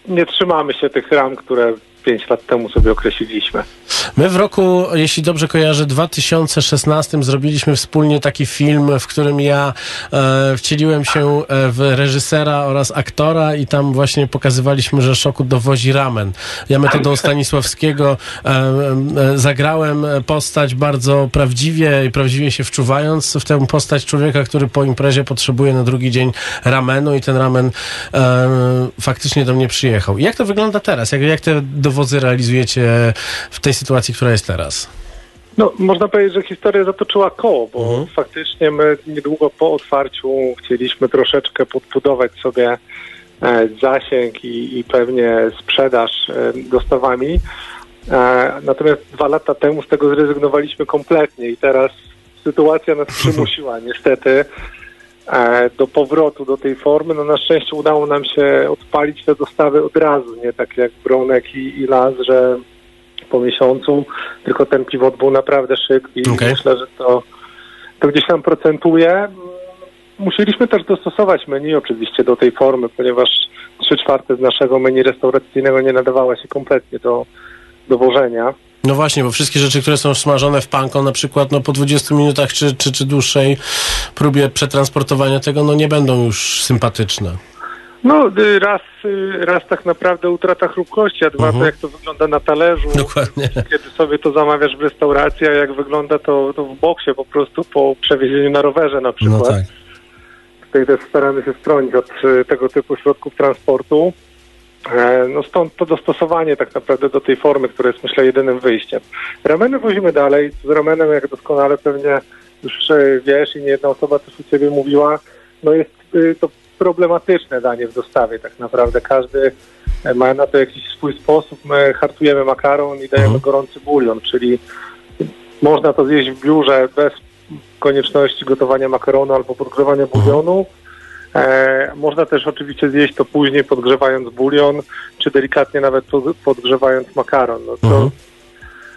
nie trzymamy się tych ram, które pięć lat temu sobie określiliśmy. My w roku, jeśli dobrze kojarzę, 2016 zrobiliśmy wspólnie taki film, w którym ja e, wcieliłem się e, w reżysera oraz aktora i tam właśnie pokazywaliśmy, że Szoku dowozi ramen. Ja metodą Stanisławskiego e, e, zagrałem postać bardzo prawdziwie i prawdziwie się wczuwając w tę postać człowieka, który po imprezie potrzebuje na drugi dzień ramenu i ten ramen e, faktycznie do mnie przyjechał. Jak to wygląda teraz? Jak, jak te dowozy realizujecie w tej sytuacji, która jest teraz? No, można powiedzieć, że historia zatoczyła koło, bo Mhm. faktycznie my niedługo po otwarciu chcieliśmy troszeczkę podbudować sobie e, zasięg i, i pewnie sprzedaż e, dostawami. E, natomiast dwa lata temu z tego zrezygnowaliśmy kompletnie i teraz sytuacja nas przymusiła niestety do powrotu do tej formy. No na szczęście udało nam się odpalić te dostawy od razu, nie tak jak Bronek i, i Las, że po miesiącu, tylko ten pivot był naprawdę szybki i Okej. myślę, że to, to gdzieś tam procentuje. Musieliśmy też dostosować menu oczywiście do tej formy, ponieważ trzy czwarte z naszego menu restauracyjnego nie nadawała się kompletnie do, do wożenia. No właśnie, bo wszystkie rzeczy, które są smażone w panko, na przykład no, po 20 minutach czy, czy, czy dłuższej próbie przetransportowania tego, no nie będą już sympatyczne. No y, raz, y, raz tak naprawdę utrata chrupkości, a dwa Mhm. to jak to wygląda na talerzu, Dokładnie. kiedy sobie to zamawiasz w restauracji, a jak wygląda to, to w boksie po prostu po przewiezieniu na rowerze na No przykład. tak. Tutaj też staramy się stronić od y, tego typu środków transportu. E, No stąd to dostosowanie tak naprawdę do tej formy, która jest myślę jedynym wyjściem. Rameny wozimy dalej. Z ramenem, jak doskonale pewnie już e, wiesz i nie jedna osoba też u Ciebie mówiła, no jest to problematyczne danie w dostawie tak naprawdę. Każdy e, ma na to jakiś swój sposób. My hartujemy makaron i dajemy Mhm. gorący bulion, czyli można to zjeść w biurze bez konieczności gotowania makaronu albo podgrzewania bulionu. E, można też oczywiście zjeść to później podgrzewając bulion, czy delikatnie nawet pod- podgrzewając makaron. No to Mhm.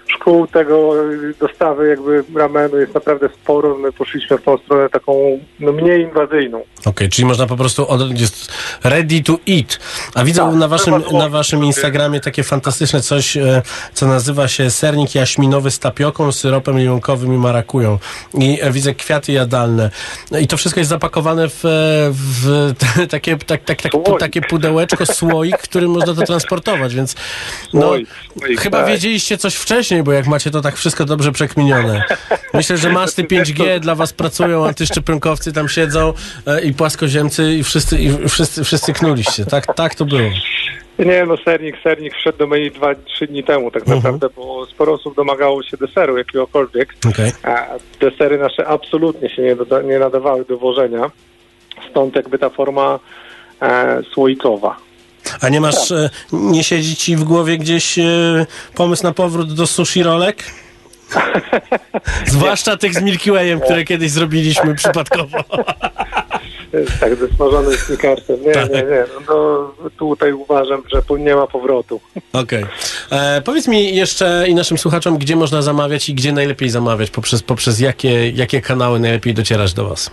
Szkół tego y, dostawy jakby ramenu jest naprawdę sporo. My poszliśmy w tą stronę taką no, mniej inwazyjną. Okej, czyli można po prostu od, jest ready to eat. A widzę Tak, na, waszym, na waszym Instagramie takie fantastyczne coś, e, co nazywa się sernik jaśminowy z tapioką, syropem limunkowym i marakują. I e, widzę kwiaty jadalne. I to wszystko jest zapakowane w, e, w takie, tak, tak, tak, takie pudełeczko, słoik, w którym można to transportować, więc no, Słoik, słoik, chyba tak. wiedzieliście coś wcześniej, bo jak macie to tak wszystko dobrze przekminione. Myślę, że masty 5G dla was pracują, antyszczepionkowcy tam siedzą e, i płaskoziemcy i wszyscy, i wszyscy, wszyscy knuliście. Tak, tak to było. Nie, no sernik, sernik wszedł do menu dwa, trzy dni temu tak naprawdę, bo sporo osób domagało się deseru jakiegokolwiek. Okej. A desery nasze absolutnie się nie, doda- nie nadawały do wożenia. Stąd jakby ta forma e, słoikowa. A nie masz, e, nie siedzi ci w głowie gdzieś e, pomysł na powrót do sushi rolek? Zwłaszcza tych z Milky Wayem, które kiedyś zrobiliśmy przypadkowo. Tak, ze smażonym snickersem. Nie, nie, nie. No, to tutaj uważam, że nie ma powrotu. Okej. E, Powiedz mi jeszcze i naszym słuchaczom, gdzie można zamawiać i gdzie najlepiej zamawiać, poprzez, poprzez jakie, jakie kanały najlepiej docierać do was?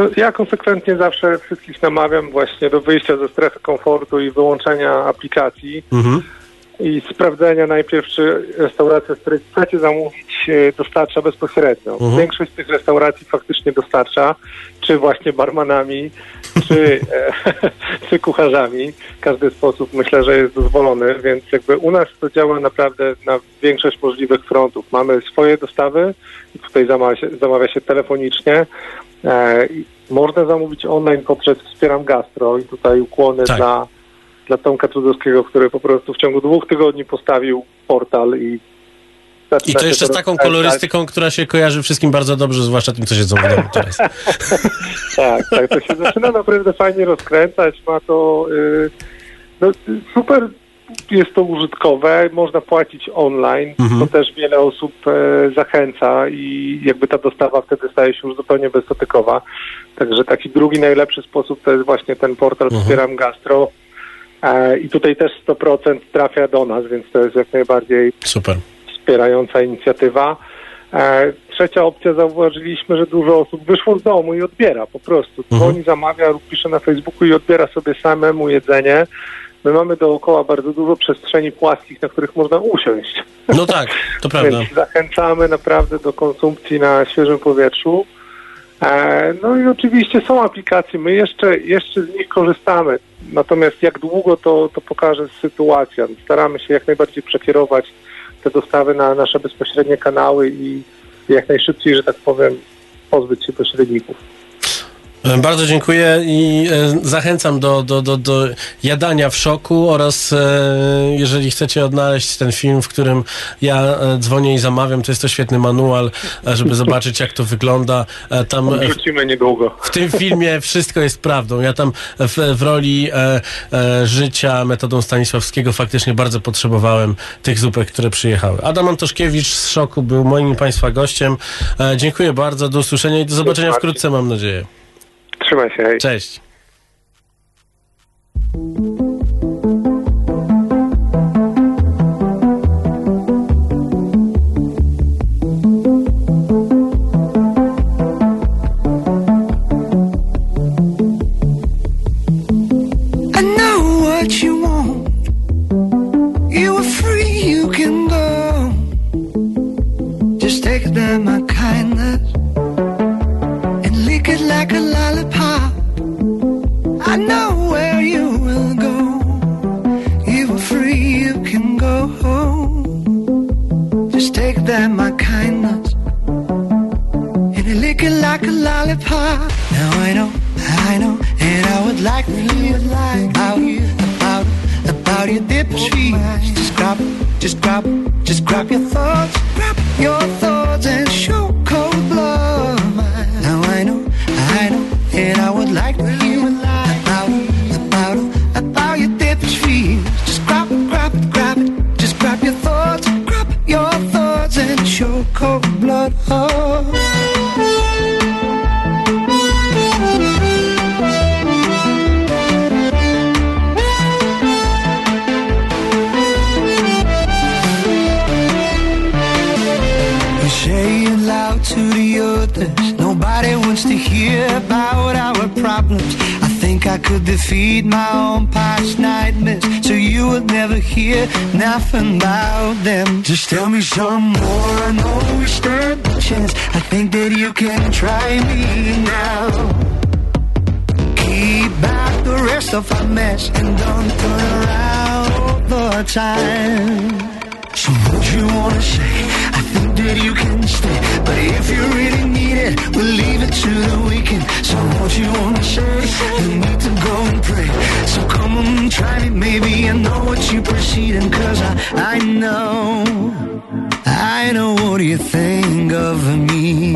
No, ja konsekwentnie zawsze wszystkich namawiam właśnie do wyjścia ze strefy komfortu i wyłączenia aplikacji Mhm. i sprawdzenia najpierw, czy restauracja, z której chcecie zamówić, e, dostarcza bezpośrednio. Mhm. Większość tych restauracji faktycznie dostarcza, czy właśnie barmanami, czy, e, czy kucharzami. Każdy sposób myślę, że jest dozwolony, więc jakby u nas to działa naprawdę na większość możliwych frontów. Mamy swoje dostawy tutaj zamawia się, zamawia się telefonicznie. E, można zamówić online poprzez Wspieram Gastro i tutaj ukłony Tak. dla, dla Tomka Trudowskiego, który po prostu w ciągu dwóch tygodni postawił portal i I to jeszcze z taką kolorystyką, która się kojarzy wszystkim bardzo dobrze, zwłaszcza tym, co siedzą w domu teraz. Tak, tak, to się zaczyna naprawdę fajnie rozkręcać, ma to y, no, super jest to użytkowe, można płacić online, Mhm. to też wiele osób e, zachęca i jakby ta dostawa wtedy staje się już zupełnie bezdotykowa. Także taki drugi najlepszy sposób to jest właśnie ten portal Mhm. Wspieram Gastro e, i tutaj też 100% trafia do nas, więc to jest jak najbardziej Super. wspierająca inicjatywa. E, trzecia opcja, zauważyliśmy, że dużo osób wyszło z domu i odbiera po prostu. Dzwoni, zamawia lub pisze na Facebooku i odbiera sobie samemu jedzenie. My mamy dookoła bardzo dużo przestrzeni płaskich, na których można usiąść. No tak, to prawda. Więc zachęcamy naprawdę do konsumpcji na świeżym powietrzu. E, no i oczywiście są aplikacje, my jeszcze, jeszcze z nich korzystamy. Natomiast jak długo to, to pokaże sytuacja. Staramy się jak najbardziej przekierować te dostawy na nasze bezpośrednie kanały i jak najszybciej, że tak powiem, pozbyć się pośredników. E, Bardzo dziękuję i e, zachęcam do, do, do, do jadania w szoku oraz e, jeżeli chcecie odnaleźć ten film, w którym ja dzwonię i zamawiam, to jest to świetny manual, żeby zobaczyć jak to wygląda. Tam Wrzucimy niedługo. w tym filmie wszystko jest prawdą. Ja tam w, w roli życia metodą Stanisławskiego faktycznie bardzo potrzebowałem tych zupek, które przyjechały. Adam Antoszkiewicz z Szoku był moim Państwa gościem. Dziękuję bardzo, do usłyszenia i do zobaczenia wkrótce, mam nadzieję. Trzymaj się. Hej. Cześć. Just grab, just grab your thoughts, grab your thoughts and show cold blood. Now I know, I know, and I would like to hear about, about, about your dip sweet. Just grab, grab, grab it, just grab your thoughts, grab your thoughts and show cold blood. saying could defeat my own past nightmares, so you would never hear nothing about them. Just tell me some more. I know we stand a chance. I think that you can try me now. Keep back the rest of our mess and don't turn around the time. So what you wanna say? You can stay, but if you really need it, we'll leave it to the weekend. So what you wanna say? You need to go and pray. So come on, try me, maybe I know what you're proceeding, cause I, I know, I know what you think of me.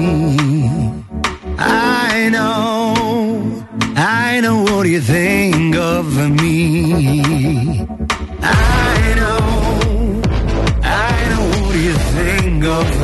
I know, I know what you think of me. 거야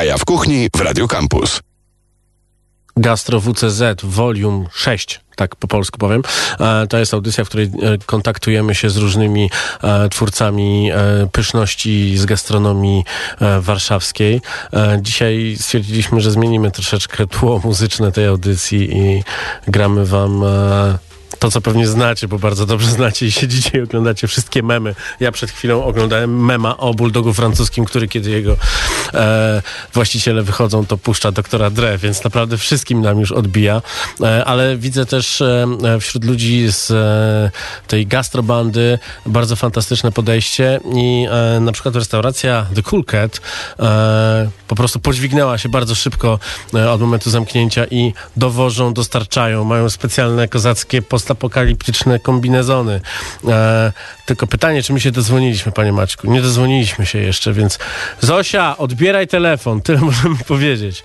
Jaja w kuchni w Radio Campus. Gastro WCZ Volume 6, tak po polsku powiem. E, To jest audycja, w której e, kontaktujemy się z różnymi e, twórcami pyszności z gastronomii warszawskiej. Dzisiaj stwierdziliśmy, że zmienimy troszeczkę tło muzyczne tej audycji i gramy wam to, co pewnie znacie, bo bardzo dobrze znacie i siedzicie i oglądacie wszystkie memy. Ja przed chwilą oglądałem mema o bulldogu francuskim, który kiedy jego e, właściciele wychodzą, to puszcza doktora Dre, więc naprawdę wszystkim nam już odbija. E, ale widzę też e, e, wśród ludzi z e, tej gastrobandy bardzo fantastyczne podejście i e, na przykład restauracja The Cool Cat po prostu podźwignęła się bardzo szybko od momentu zamknięcia i dowożą, dostarczają, mają specjalne kozackie postapokaliptyczne kombinezony. E, tylko pytanie, czy my się dozwoniliśmy, panie Maćku? Nie dozwoniliśmy się jeszcze, więc Zosia, odbieraj telefon, tyle możemy powiedzieć.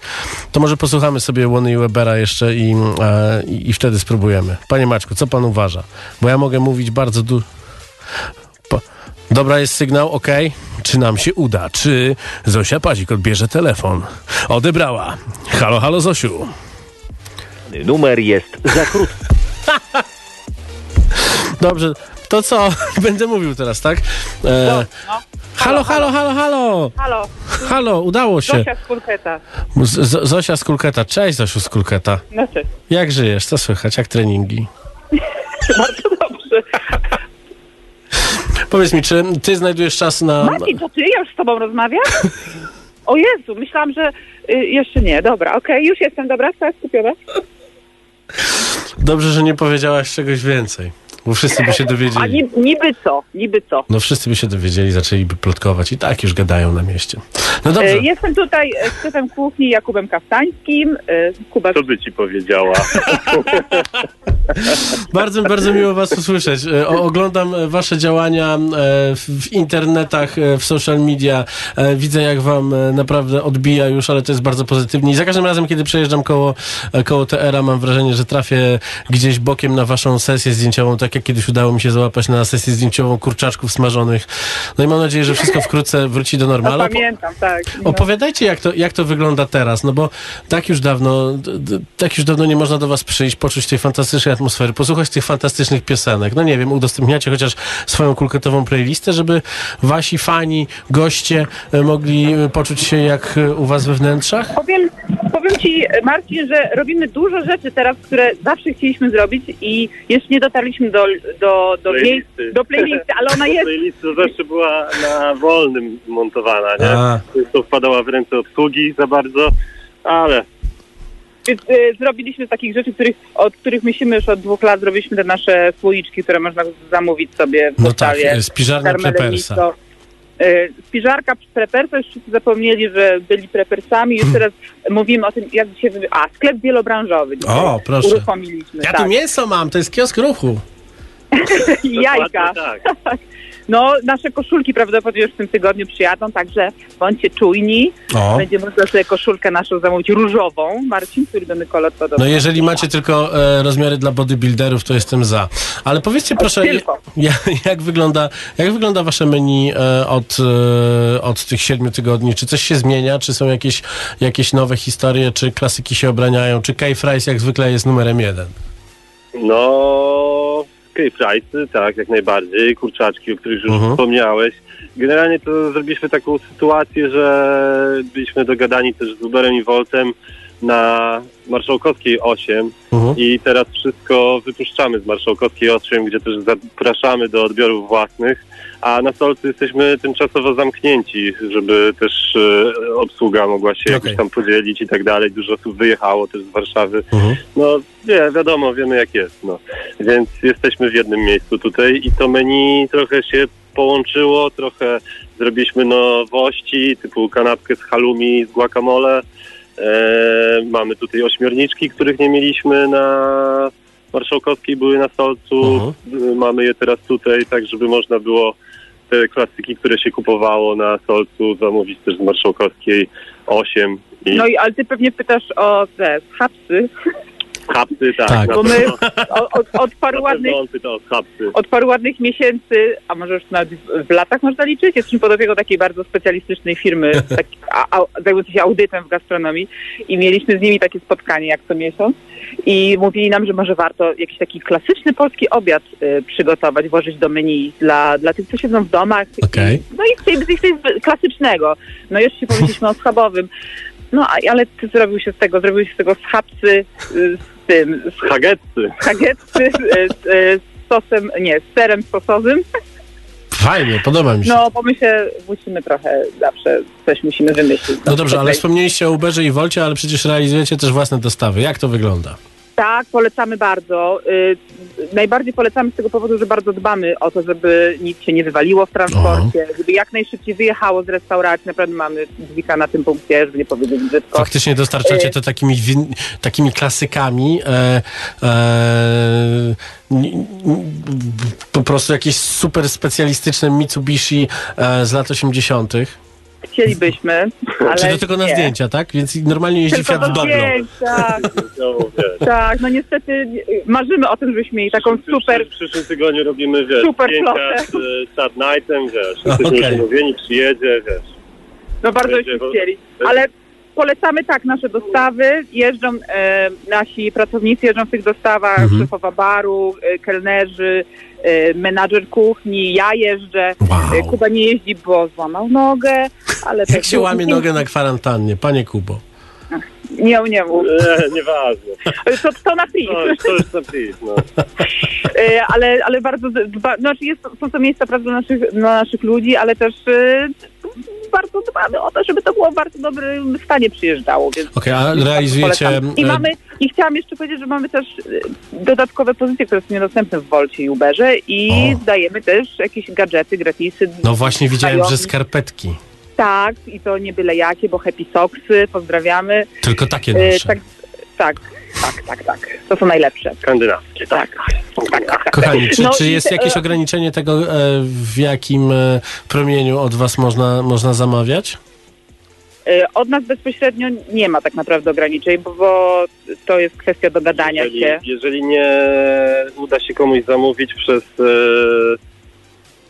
To może posłuchamy sobie Łony i Webera jeszcze i, e, i, wtedy spróbujemy. Panie Maćku, co pan uważa? Bo ja mogę mówić bardzo dużo... Dobra jest sygnał, ok. Czy nam się uda? Czy Zosia Pazik odbierze telefon? Odebrała. Halo, halo Zosiu. Numer jest za krótki. Dobrze, to co? Będę mówił teraz, tak? E, halo, halo, halo, halo! Halo. Halo, udało się. Zosia z Kulketa. Z Zosia z Kulketa. Cześć Zosiu z Kulketa. No cześć. Jak żyjesz? Co słychać? Jak treningi? Bardzo dobrze. Powiedz mi, czy ty znajdujesz czas na... Marcin, to ty? Ja już z tobą rozmawiam? O Jezu, myślałam, że y, jeszcze nie. Dobra, okej, już jestem, dobra, tak, skupiona. Dobrze, że nie powiedziałaś czegoś więcej. Bo wszyscy by się A dowiedzieli. niby, niby co? Niby co? No wszyscy by się dowiedzieli, zaczęliby plotkować i tak już gadają na mieście. No dobrze. E, Jestem tutaj e, z szefem kuchni Jakubem Kaftańskim. E, Kuba... Co by ci powiedziała? Bardzo, bardzo miło Was usłyszeć. E, o- Oglądam e, Wasze działania e, w w internetach, e, w social media. E, Widzę, jak Wam e, naprawdę odbija już, ale to jest bardzo pozytywnie. I za każdym razem, kiedy przejeżdżam koło, e, koło TR-a, mam wrażenie, że trafię gdzieś bokiem na Waszą sesję zdjęciową, tak jak kiedyś udało mi się załapać na sesję zdjęciową kurczaczków smażonych. No i mam nadzieję, że wszystko wkrótce wróci do No, normalu. pamiętam, tak. No. Opowiadajcie, jak to, jak to wygląda teraz, no bo tak już dawno, tak już dawno nie można do was przyjść, poczuć tej fantastycznej atmosfery, posłuchać tych fantastycznych piosenek. No nie wiem, udostępniacie chociaż swoją kulketową playlistę, żeby wasi fani, goście e, mogli e, poczuć się jak e, u was we wnętrzach? Powiem, powiem Ci, Marcin, że robimy dużo rzeczy teraz, które zawsze chcieliśmy zrobić i jeszcze nie dotarliśmy do, do, do, miejsc, do playlisty, ale ona jest... Playlista zawsze była na wolnym montowana, nie? A. To wpadała w ręce obsługi za bardzo, ale Więc y, zrobiliśmy takich rzeczy, których, od których myślimy już od dwóch lat, zrobiliśmy te nasze słoiczki, które można zamówić sobie w No tak, Prepersa. Misto. Y, Spiżarka prepersa, już wszyscy zapomnieli, że byli prepersami, już teraz mówimy o tym, jak dzisiaj... A, sklep wielobranżowy. dzisiaj O, proszę. Uruchomiliśmy, Ja tak. tu mięso mam, to jest kiosk ruchu. Jajka. tak. No, nasze koszulki prawdopodobnie już w tym tygodniu przyjadą, także bądźcie czujni. O. Będzie można sobie koszulkę naszą zamówić różową. Marcin, który do kolor podobny. No jeżeli macie tylko e, rozmiary dla bodybuilderów, to jestem za. Ale powiedzcie proszę, tylko. jak, jak, wygląda, jak wygląda wasze menu e, od, e, od tych siedmiu tygodni? Czy coś się zmienia? Czy są jakieś, jakieś nowe historie? Czy klasyki się obraniają? Czy K-Fries jak zwykle jest numerem jeden? no... K-Fricy, tak, jak najbardziej. Kurczaczki, o których już Mhm. wspomniałeś. Generalnie to zrobiliśmy taką sytuację, że byliśmy dogadani też z Uberem i Voltem na Marszałkowskiej 8 Mhm. i teraz wszystko wypuszczamy z Marszałkowskiej 8, gdzie też zapraszamy do odbiorów własnych, a na Solcu jesteśmy tymczasowo zamknięci, żeby też e, obsługa mogła się jakoś tam podzielić i tak dalej. Dużo osób wyjechało też z Warszawy. No nie, wiadomo, wiemy jak jest. No. Więc jesteśmy w jednym miejscu tutaj i to menu trochę się połączyło, trochę zrobiliśmy nowości, typu kanapkę z halloumi, z guacamole. E, mamy tutaj ośmiorniczki, których nie mieliśmy na Marszałkowskiej, były na Solcu. E, Mamy je teraz tutaj, tak żeby można było te klasyki, które się kupowało na Solcu, zamówić też z Marszałkowskiej 8. I No i ale ty pewnie pytasz o te hapsy, hapsy, tak. Tak. bo my od, od, od paru ładnych od paru ładnych miesięcy, a może już nawet w- latach można liczyć, jesteśmy pod opieką takiej bardzo specjalistycznej firmy tak, a, a, zajmującej się audytem w gastronomii i mieliśmy z nimi takie spotkanie jak co miesiąc i mówili nam, że może warto jakiś taki klasyczny polski obiad y, przygotować, włożyć do menu dla, dla tych, co siedzą w domach. Okej. No i z tej, z tej klasycznego. No jeszcze się powiedzieliśmy o schabowym. No ale ty zrobił się z tego, zrobił się z tego schapsy y, z tym, z Hagetcy. hagetcy z, z, z sosem, nie, z serem sosowym. Fajnie, podoba mi się. No, bo my się musimy trochę zawsze coś musimy wymyślić. No dobrze, ale wspomnieliście o Uberze i Wolcie, ale przecież realizujecie też własne dostawy. Jak to wygląda? Tak, polecamy bardzo. Y, najbardziej polecamy z tego powodu, że bardzo dbamy o to, żeby nic się nie wywaliło w transporcie, żeby jak najszybciej wyjechało z restauracji. Naprawdę mamy dźwika na tym punkcie, żeby nie powiedzieć brzydko. Faktycznie dostarczacie Y, to takimi, takimi klasykami. E, e, po prostu jakieś super specjalistyczne Mitsubishi e, z lat 80. Chcielibyśmy, ale Czy to tylko na nie. zdjęcia, tak? Więc normalnie jeździ Tylko Fiat do w Doblo. zdjęć, tak. No, tak, no niestety marzymy o tym, żebyśmy mieli taką super W przyszłym tygodniu robimy, wiesz, Super zdjęcia z e, Sad Nightem, wiesz, jesteśmy umówieni, przyjedzie, wiesz. No bardzo byśmy chcieli. Ale polecamy tak nasze dostawy. Jeżdżą e, nasi pracownicy, jeżdżą w tych dostawach, Mhm. szefowa baru, e, kelnerzy, e, menadżer kuchni, ja jeżdżę. E, Kuba nie jeździ, bo złamał nogę, ale Jak tak- się łamie nogę na kwarantannie, panie Kubo? Nie, nie mów. E, nieważne. To, to na plik. No, to już na plik, no. E, ale, ale bardzo dba, znaczy jest, są to miejsca pracy dla naszych, dla naszych ludzi, ale też e, bardzo dbamy o to, żeby to było w bardzo dobrym stanie przyjeżdżało. Okej, a bardzo realizujecie... polecam. I e, mamy, i chciałam jeszcze powiedzieć, że mamy też e, dodatkowe pozycje, które są niedostępne w Wolcie i Uberze i dajemy też jakieś gadżety, gratisy. No właśnie widziałem, że skarpetki. Tak, i to nie byle jakie, bo Happy Socksy, pozdrawiamy. Tylko takie E, nasze. tak, tak, tak, tak, tak. To są najlepsze. Skandynawskie, tak. tak, tak, tak. Kochani, czy, No czy jest te- jakieś e, ograniczenie tego, e, w jakim e, promieniu od was można, można zamawiać? Od nas bezpośrednio nie ma tak naprawdę ograniczeń, bo, to jest kwestia dogadania Jeżeli, się. jeżeli nie uda się komuś zamówić przez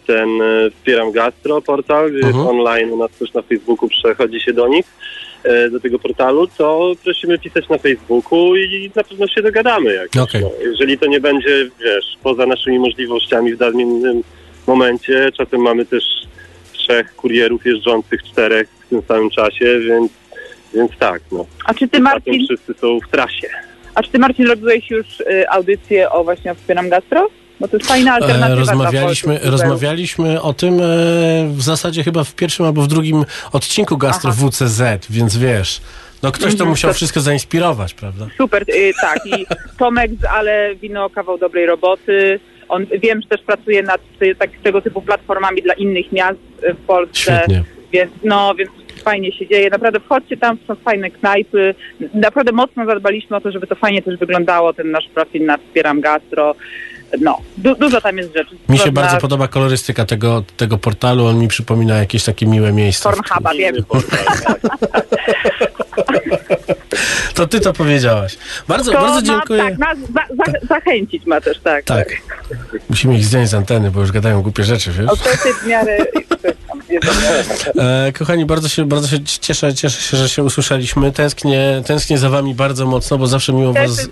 ten Wspieram Gastro portal, gdzie jest online, u nas też na Facebooku przechodzi się do nich, do tego portalu, to prosimy pisać na Facebooku i na pewno się dogadamy jakoś. Okej. No, jeżeli to nie będzie, wiesz, poza naszymi możliwościami w danym momencie, czasem mamy też trzech kurierów jeżdżących, czterech w tym samym czasie, więc, więc tak, no. A czy ty, Marcin, wszyscy są w trasie. a czy ty, Marcin, robiłeś już y, audycję o właśnie o Wspieram Gastro? Bo to jest fajna alternatywa E, dla rozmawialiśmy, rozmawialiśmy o tym e, w zasadzie chyba w pierwszym albo w drugim odcinku Gastro WCZ, więc wiesz, no ktoś to Mhm, musiał wszystko zainspirować, prawda? Super, y, tak. I Tomek z Ale Wino kawał dobrej roboty. On wiem, że też pracuje nad tak, tego typu platformami dla innych miast y, w Polsce. Świetnie. Więc no, więc fajnie się dzieje. Naprawdę wchodźcie tam, są fajne knajpy. Naprawdę mocno zadbaliśmy o to, żeby to fajnie też wyglądało, ten nasz profil na Wspieram Gastro. No, du- dużo tam jest rzeczy. Mi się bardzo podoba kolorystyka tego, tego portalu, on mi przypomina jakieś takie miłe miejsca. Pornhuba, wiem. To ty to powiedziałaś. Bardzo, To bardzo ma, dziękuję. tak, nas za, za, zachęcić ma też, tak. Tak. Musimy ich zdjąć z anteny, bo już gadają głupie rzeczy, wiesz? O, to jest w miarę... E, kochani, bardzo się, bardzo się cieszę, cieszę się, że się usłyszeliśmy. Tęsknię, tęsknię za wami bardzo mocno, bo zawsze miło Też was.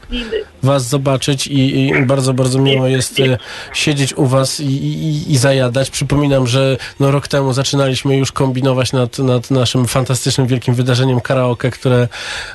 Was zobaczyć i, i bardzo, bardzo miło jest e, siedzieć u was i, i, i zajadać. Przypominam, że no, rok temu zaczynaliśmy już kombinować nad, nad naszym fantastycznym, wielkim wydarzeniem karaoke, które,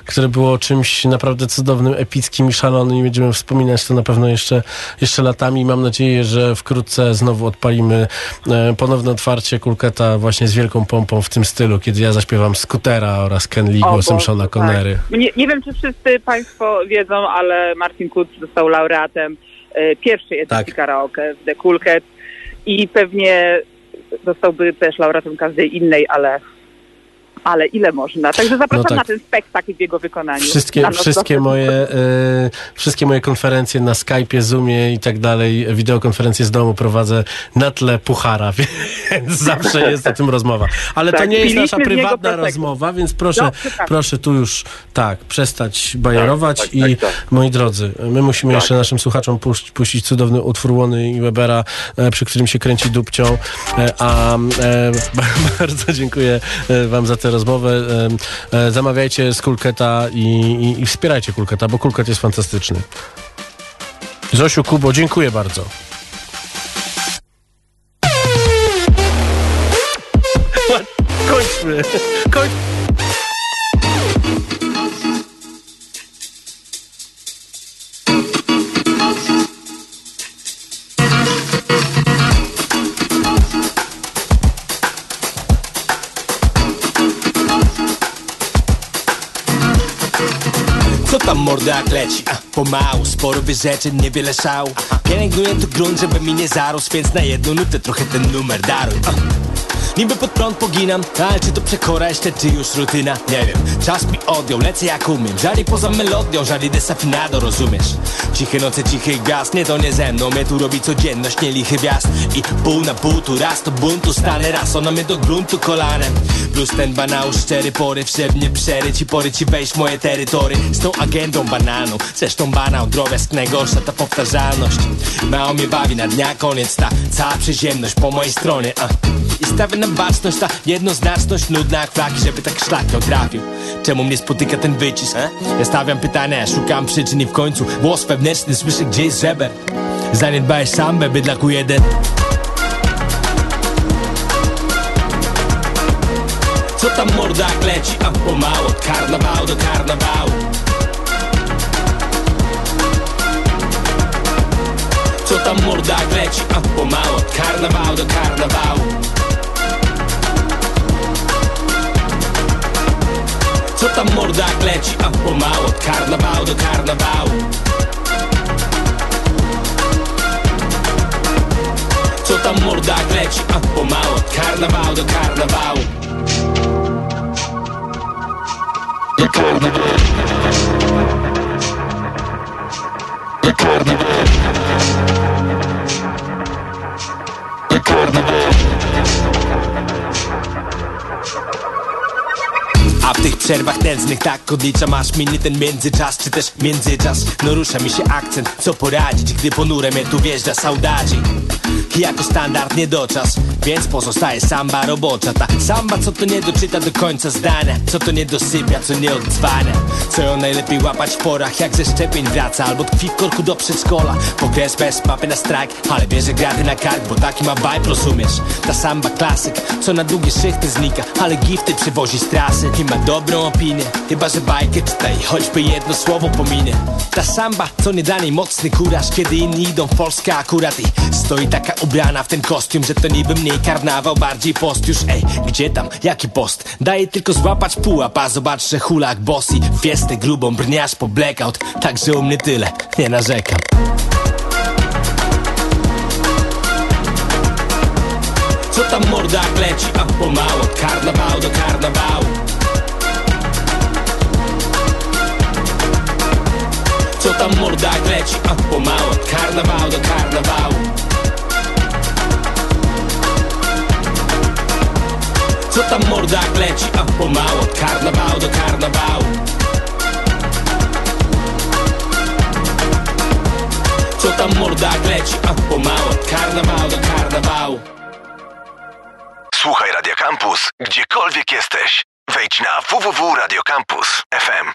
które było czymś naprawdę cudownym, epickim i szalonym i będziemy wspominać to na pewno jeszcze, jeszcze latami. Mam nadzieję, że wkrótce znowu odpalimy e, ponowne otwarcie Kulketa właśnie z wielką pompą w tym stylu, kiedy ja zaśpiewam Skutera oraz Ken Lee głosem Shona tak. Connery. Nie, nie wiem, czy wszyscy Państwo wiedzą, ale Martin Kuc został laureatem e, pierwszej edycji Tak. karaoke w The Cool i pewnie zostałby też laureatem każdej innej, ale, ale ile można. Także zapraszam No tak. na ten spektakl w jego wykonaniu. Wszystkie, wszystkie, moje, e, wszystkie moje konferencje na Skype'ie, Zoomie i tak dalej, wideokonferencje z domu prowadzę na tle puchara, więc zawsze jest o tym rozmowa. Ale to Tak, nie jest nasza prywatna rozmowa, więc proszę, No, proszę tu już tak, przestać bajerować Tak, tak, i tak, tak. moi drodzy, my musimy Tak. jeszcze naszym słuchaczom puść, puścić cudowny utwór Łony i Webera, e, przy którym się kręci dupcią, e, a e, bardzo dziękuję wam za tę rozmowę. E, e, zamawiajcie z Kulketa i, i, i wspierajcie Kulketa, bo Kulket jest fantastyczny. Zosiu, Kubo, dziękuję bardzo. Kończmy. Kończ... Jak leci? A, pomału, sporo wyrzeczeń, niewiele szału Pielęgnuję tu grunt, żeby mi nie zarósł Więc na jedną nutę trochę ten numer daruj A. Niby pod prąd poginam, ale czy to przekora jeszcze, czy już rutyna? Nie wiem, czas mi odjął, lecę jak umiem. Żali poza melodią, żali desafinado, rozumiesz? Ciche noce, cichy gwiazd, nie to nie ze mną. Mnie tu robi codzienność, nie lichy wjazd. I pół na pół, tu raz to buntu stanę Raz ona mnie do gruntu kolanem. Plus ten banał, szczery poryw, szepnie przeryć I pory ci wejść w moje terytory. Z tą agendą bananu, zresztą banał Drobiazg najgorsza ta powtarzalność. Mało mnie bawi na dnia koniec ta cała przyziemność po mojej stronie a. I Stawię na baczność, ta jednoznaczność Nudna jak flaki, żeby tak szlak nie trafił Czemu mnie spotyka ten wycisk? E? Ja stawiam pytania, szukam przyczyn i w końcu. Głos wewnętrzny słyszę gdzie jest żeber Zaniedbałeś sambę, bydlaku jeden. Co tam morda jak leci, a pomału Od karnawału do karnawału. Co tam morda jak leci, a pomału Od karnawału do karnawału Co tam morda jak leci, a pomału Od karnawału do karnawału. Co tam morda jak leci, a pomału Od karnawału do karnawału. Do karnawału przerwach nędznych tak odliczam aż minie ten międzyczas Czy też międzyczas? No rusza mi się akcent, co poradzić Gdy ponure mnie tu wjeżdża saudadzi jako standard nie doczas Więc pozostaje samba robocza. Ta samba co to nie doczyta do końca zdania Co to nie dosypia, co nie odzwania Co ją najlepiej łapać w porach Jak ze szczepień wraca. Albo tkwi w korku do przedszkola. Pokres bez papy na strajk Ale bierze graty na kark Bo taki ma vibe, rozumiesz? Ta samba klasyk Co na długie szychty znika Ale gifty przywozi z trasy. I ma dobrą opinię Chyba, że bajkę czyta i choćby jedno słowo pominie. Ta samba, co nie da niej mocny kuraż Kiedy inni idą w Polskę akurat. I stoi taka ubrana w ten kostium Że to niby mniej karnawał, bardziej post. Już Ej, gdzie tam, jaki post? Daje tylko złapać pułap A zobacz, że hulak bossy Fiestę grubą, brniasz po blackout. Także u mnie tyle, nie narzekam. Co tam morda jak leci, a pomału Od karnawału do karnawału? Co tam morda jak leci, a pomału Od karnawału do karnawału Co tam morda jak leci, a pomału Od karnawału do karnawału Co tam morda jak leci, a pomału Od karnawału do karnawału Słuchaj Radio Campus, gdziekolwiek jesteś. Wejdź na www.radiocampus.fm.